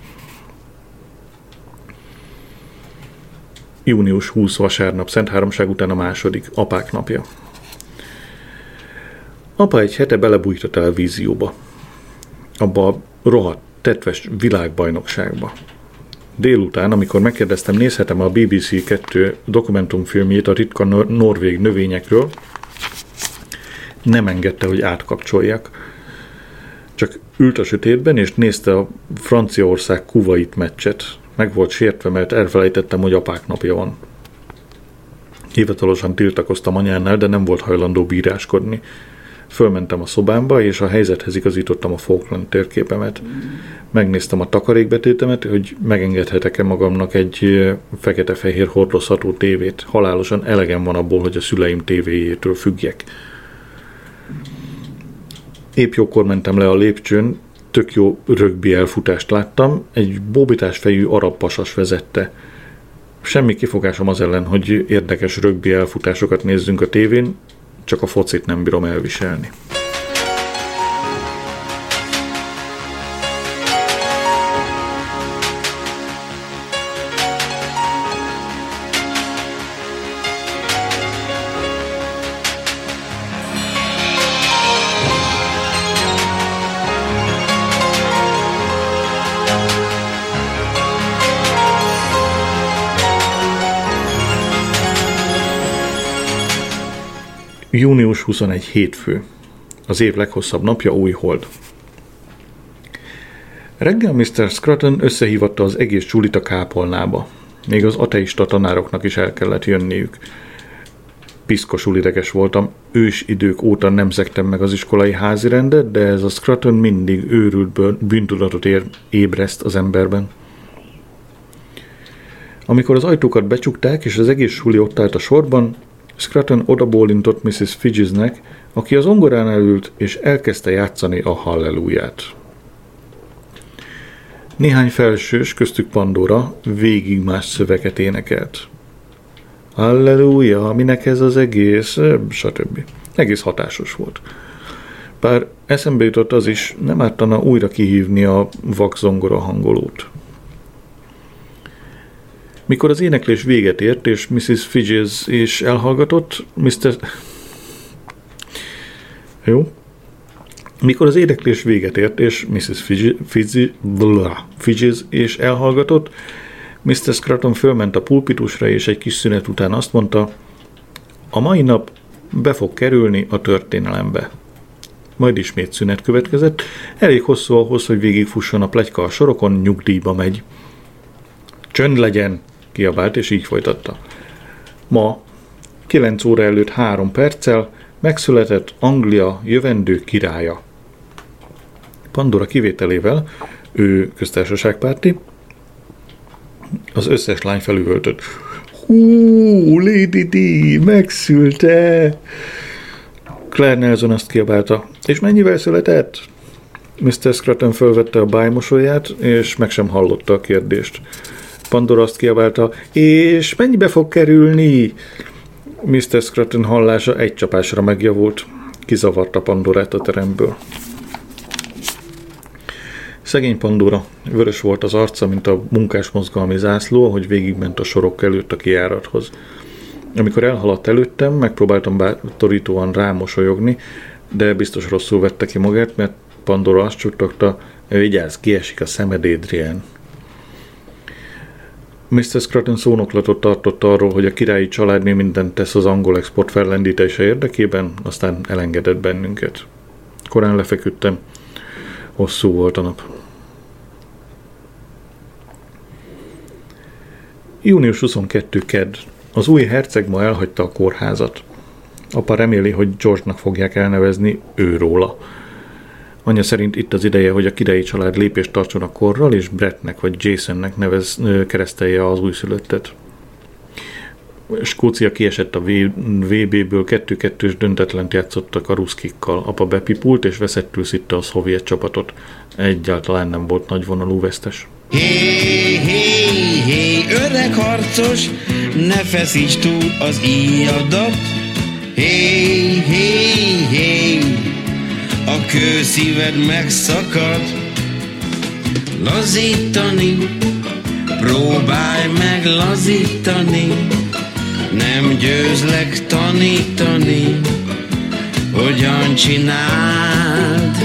Június 20 vasárnap, Szent Háromság után a második, apák napja. Apa egy hete belebújt a televízióba. Abba a rohadt, tetves világbajnokságba. Délután, amikor megkérdeztem, nézhetem a BBC 2 dokumentumfilmjét a ritka norvég növényekről, nem engedte, hogy átkapcsoljak. Csak ült a sötétben, és nézte a Franciaország Kuwait meccset. Meg volt sértve, mert elfelejtettem, hogy apák napja van. Hivatalosan tiltakoztam anyánál, de nem volt hajlandó bíráskodni. Fölmentem a szobámba, és a helyzethez igazítottam a Falkland térképemet. Megnéztem a takarékbetétemet, hogy megengedhetek-e magamnak egy fekete-fehér hordozható tévét. Halálosan elegem van abból, hogy a szüleim tévéjétől függjek. Épp jókor mentem le a lépcsőn, tök jó rögbi elfutást láttam, egy bóbitás fejű arab pasas vezette. Semmi kifogásom az ellen, hogy érdekes rögbi elfutásokat nézzünk a tévén, csak a focit nem bírom elviselni. Június 21 hétfő. Az év leghosszabb napja új hold. Reggel Mr. Scruton összehívatta az egész csulit a kápolnába. Még az ateista tanároknak is el kellett jönniük. Piszkosul ideges voltam, ős idők óta nem szektem meg az iskolai házirendet, de ez a Scruton mindig őrült bűntudatot ér, ébreszt az emberben. Amikor az ajtókat becsukták, és az egész suli ott állt a sorban, Scruton odabólintott Mrs. Fidgesnek, aki az ongorán elült, és elkezdte játszani a halleluját. Néhány felsős, köztük Pandora, végig más szöveget énekelt. Halleluja, minek ez az egész, stb. Egész hatásos volt. Bár eszembe jutott az is, nem ártana újra kihívni a vakzongora hangolót. Mikor az éneklés véget ért, és Mrs. Fidges is elhallgatott, Mr. Jó. Mikor az éneklés véget ért, és Mrs. Fidges is elhallgatott, Mr. Scruton fölment a pulpitusra, és egy kis szünet után azt mondta, a mai nap be fog kerülni a történelembe. Majd ismét szünet következett, elég hosszú ahhoz, hogy végigfusson a plegyka a sorokon, nyugdíjba megy. Csönd legyen, kiabált, és így folytatta. Ma, 9 óra előtt három perccel megszületett Anglia jövendő királya. Pandora kivételével, ő köztársaságpárti, az összes lány felüvöltött. Hú, Lady D, megszülte! Claire Nelson azt kiabálta. És mennyivel született? Mr. Scruton fölvette a bájmosolyát, és meg sem hallotta a kérdést. Pandora azt kiabálta, és mennyibe fog kerülni? Mr. Scruton hallása egy csapásra megjavult. Kizavarta Pandorát a teremből. Szegény Pandora, vörös volt az arca, mint a munkás mozgalmi zászló, ahogy végigment a sorok előtt a kiárathoz. Amikor elhaladt előttem, megpróbáltam bátorítóan rámosolyogni, de biztos rosszul vette ki magát, mert Pandora azt csuttogta, vigyázz, kiesik a szemed, Adrian. Mr. Scruton szónoklatot tartott arról, hogy a királyi család mi mindent tesz az angol export fellendítése érdekében, aztán elengedett bennünket. Korán lefeküdtem, hosszú volt a nap. Június 22. kedd. Az új herceg ma elhagyta a kórházat. Apa reméli, hogy George-nak fogják elnevezni ő róla. Anya szerint itt az ideje, hogy a királyi család lépést tartson a korral, és Brettnek vagy Jasonnek nevez, keresztelje az újszülöttet. Skócia kiesett a VB-ből, kettő-kettős döntetlent játszottak a ruszkikkal. Apa bepipult és veszettül szitte a szovjet csapatot. Egyáltalán nem volt nagyvonalú vesztes. Hé, hé, hé, öreg harcos, ne feszíts túl az íjadat. Hé, hé, hé, a kőszíved megszakad. Lazítani, próbálj meg lazítani, nem győzlek tanítani, hogyan csináld.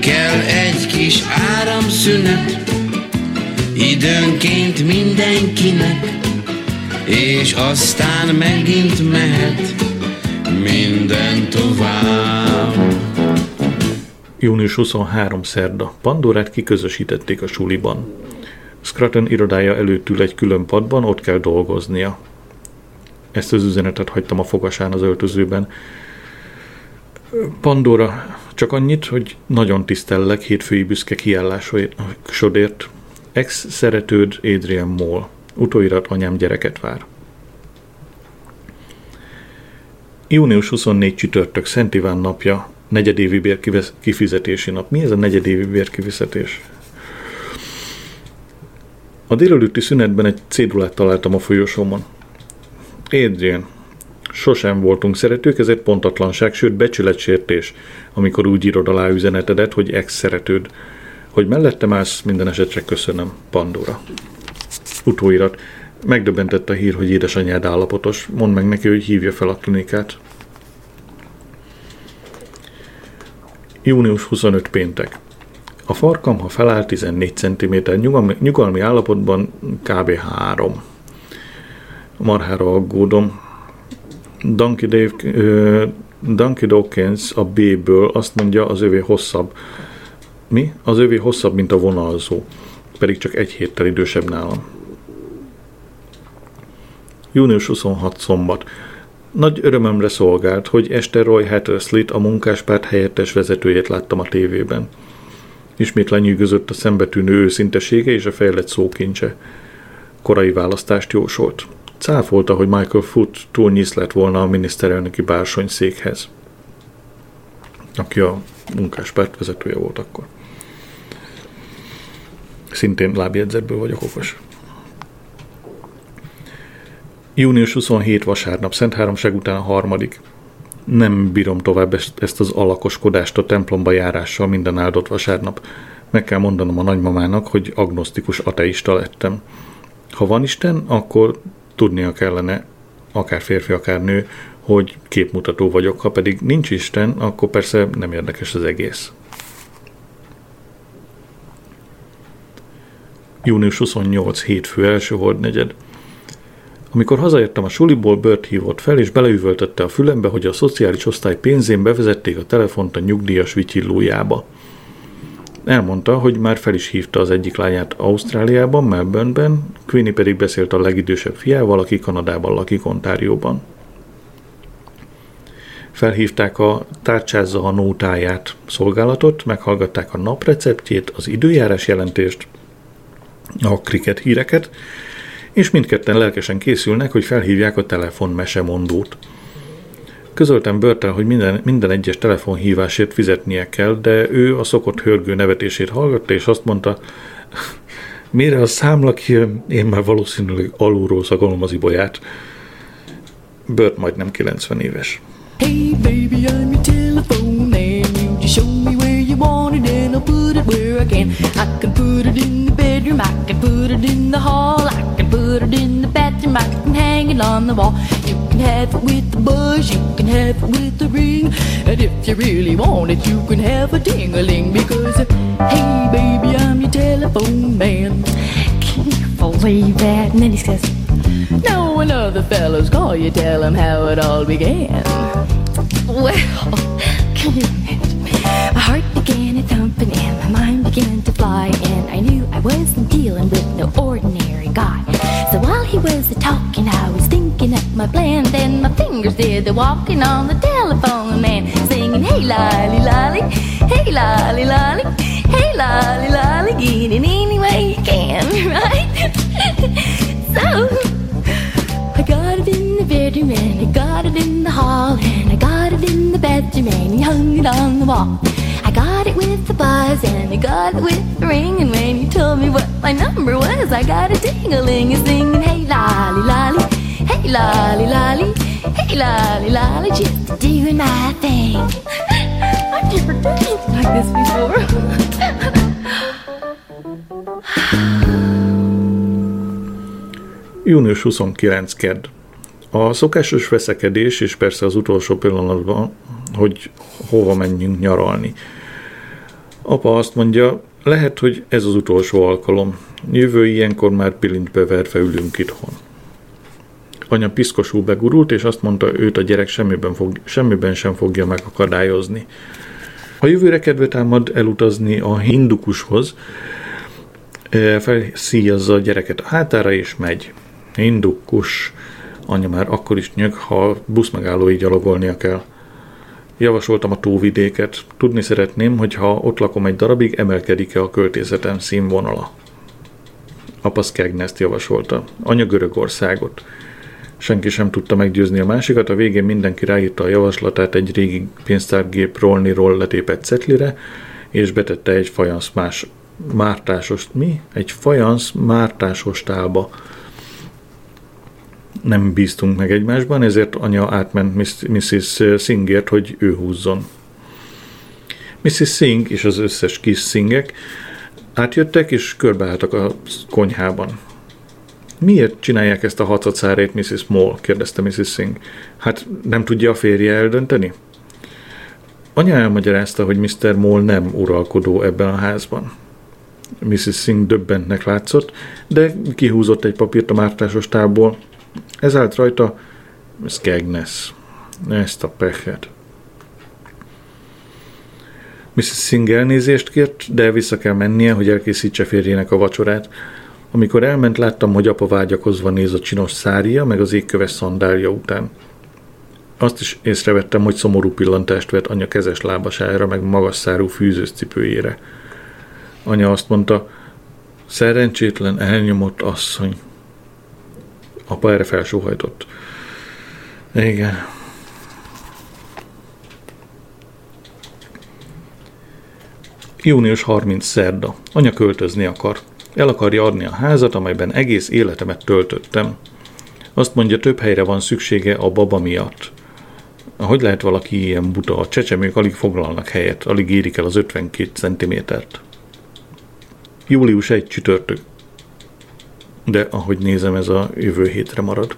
Kell egy kis áramszünet, időnként mindenkinek, és aztán megint mehet minden tovább. Június 23. szerda. Pandorát kiközösítették a suliban. Scruton irodája előtt ül egy külön padban, ott kell dolgoznia. Ezt az üzenetet hagytam a fogasán az öltözőben. Pandora, csak annyit, hogy nagyon tisztellek hétfői büszke kiállásodért. Ex-szeretőd Adrian Moll. Utóirat anyám gyereket vár. Június 24 csütörtök Szent Iván napja, negyedévi bér kifizetési nap. Mi ez a negyedévi bér kifizetés? A délelőtti szünetben egy cédulát találtam a folyosómon. Adrian, sosem voltunk szeretők, ez egy pontatlanság, sőt becsületsértés, amikor úgy írod alá üzenetedet, hogy ex-szeretőd. Hogy mellettem állsz, minden esetre köszönöm, Pandora. Utóirat. Megdöbbentett a hír, hogy édesanyád állapotos. Mondd meg neki, hogy hívja fel a klinikát. Június 25 péntek. A farkam, ha feláll 14 cm, nyugalmi, nyugalmi állapotban kb. 3. Marhára aggódom. Dunky, Dave, uh, Dunky Dawkins a B-ből azt mondja, az övé hosszabb. Mi? Az övé hosszabb, mint a vonalzó. Pedig csak egy héttel idősebb nálam. Június 26 szombat. Nagy örömömre szolgált, hogy este Roy Hattersley a munkáspárt helyettes vezetőjét láttam a tévében. Ismét lenyűgözött a szembetűnő őszintesége és a fejlett szókincse. Korai választást jósolt. Cáfolta, hogy Michael Foot túl nyisz lett volna a miniszterelnöki székhez, aki a munkáspárt vezetője volt akkor. Szintén lábjegyzetből vagyok okos. Június 27 vasárnap, Szent Háromság után a harmadik. Nem bírom tovább ezt az alakoskodást a templomba járással minden áldott vasárnap. Meg kell mondanom a nagymamának, hogy agnosztikus ateista lettem. Ha van Isten, akkor tudnia kellene, akár férfi, akár nő, hogy képmutató vagyok, ha pedig nincs Isten, akkor persze nem érdekes az egész. Június 28 hétfő első negyed. Amikor hazaértem a suliból, Bört hívott fel, és beleüvöltötte a fülembe, hogy a szociális osztály pénzén bevezették a telefont a nyugdíjas vityillójába. Elmondta, hogy már fel is hívta az egyik lányát Ausztráliában, Melbourneben, Queenie pedig beszélt a legidősebb fiával, aki Kanadában lakik, Ontárióban. Felhívták a tárcsázza a nótáját szolgálatot, meghallgatták a napreceptjét, az időjárás jelentést, a kriket híreket, és mindketten lelkesen készülnek, hogy felhívják a telefon mesemondót. Közöltem Börtel, hogy minden, minden egyes telefonhívásért fizetnie kell, de ő a szokott hörgő nevetését hallgatta, és azt mondta, mire a számla kijön, én már valószínűleg alulról szakolom az ibolyát. Bört majdnem 90 éves. Hey baby, I'm your telephone and you just show me where you want it and I'll put it where I can. I can put it in bedroom, I can put it in the hall, I can put it in the bathroom, I can hang it on the wall. You can have it with the buzz, you can have it with the ring, and if you really want it, you can have a ding-a-ling because, hey baby, I'm your telephone man. Can you believe that. And then he says, No, when other fellows call you, tell them how it all began. Well, can you imagine? My heart began a thumping and my mind began to fly, and I knew I wasn't with no ordinary guy. So while he was talking, I was thinking up my plan. Then my fingers did the walking on the telephone, man, singing, Hey, lolly, lolly, hey, lolly, lolly, hey, lolly, lolly, get it any way you can, right? so I got it in the bedroom and I got it in the hall and I got it in the bedroom and he hung it on the wall. Got it with the buzz and I got it with the ring and when he told me what my number was, I got a ding-a-ling a singing, hey lolly lolly, hey lolly lolly, hey lolly lolly, just doing my thing. I've never anything like this before. Június 29 kedd. A szokásos veszekedés, és persze az utolsó pillanatban, hogy hova menjünk nyaralni. Apa azt mondja, lehet, hogy ez az utolsó alkalom. Jövő ilyenkor már pilincsbe verve ülünk itthon. Anya piszkosul begurult, és azt mondta, őt a gyerek semmiben, fog, semmiben sem fogja megakadályozni. Ha jövőre kedve támad elutazni a hindukushoz, eh, felszíjazza a gyereket a hátára, és megy. Indukkus. Anya már akkor is nyög, ha buszmegállóig gyalogolnia kell. Javasoltam a tóvidéket. Tudni szeretném, hogy ha ott lakom egy darabig, emelkedik-e a költészetem színvonala. Apa Skegneszt javasolta. Anya Görögországot. Senki sem tudta meggyőzni a másikat, a végén mindenki ráírta a javaslatát egy régi pénztárgép rolniról letépett cetlire, és betette egy fajansz más mártásos, mi? Egy fajansz mártásos tálba nem bíztunk meg egymásban, ezért anya átment Mrs. Singért, hogy ő húzzon. Mrs. Sing és az összes kis szingek átjöttek és körbeálltak a konyhában. Miért csinálják ezt a hatszatszárét, Mrs. Moll? kérdezte Mrs. Sing. Hát nem tudja a férje eldönteni? Anya elmagyarázta, hogy Mr. Moll nem uralkodó ebben a házban. Mrs. Singh döbbentnek látszott, de kihúzott egy papírt a mártásos tából, ez állt rajta Skegnes. Ezt a pechet. Mrs. Singh elnézést kért, de vissza kell mennie, hogy elkészítse férjének a vacsorát. Amikor elment, láttam, hogy apa vágyakozva néz a csinos szária, meg az égköves szandálja után. Azt is észrevettem, hogy szomorú pillantást vett anya kezes lábasára, meg magas szárú fűzős cipőjére. Anya azt mondta, szerencsétlen, elnyomott asszony. Apa erre felsóhajtott. Igen. Június 30 szerda. Anya költözni akar. El akarja adni a házat, amelyben egész életemet töltöttem. Azt mondja, több helyre van szüksége a baba miatt. Hogy lehet valaki ilyen buta? A csecsemők alig foglalnak helyet, alig érik el az 52 centimétert. Július 1 csütörtök de ahogy nézem, ez a jövő hétre marad.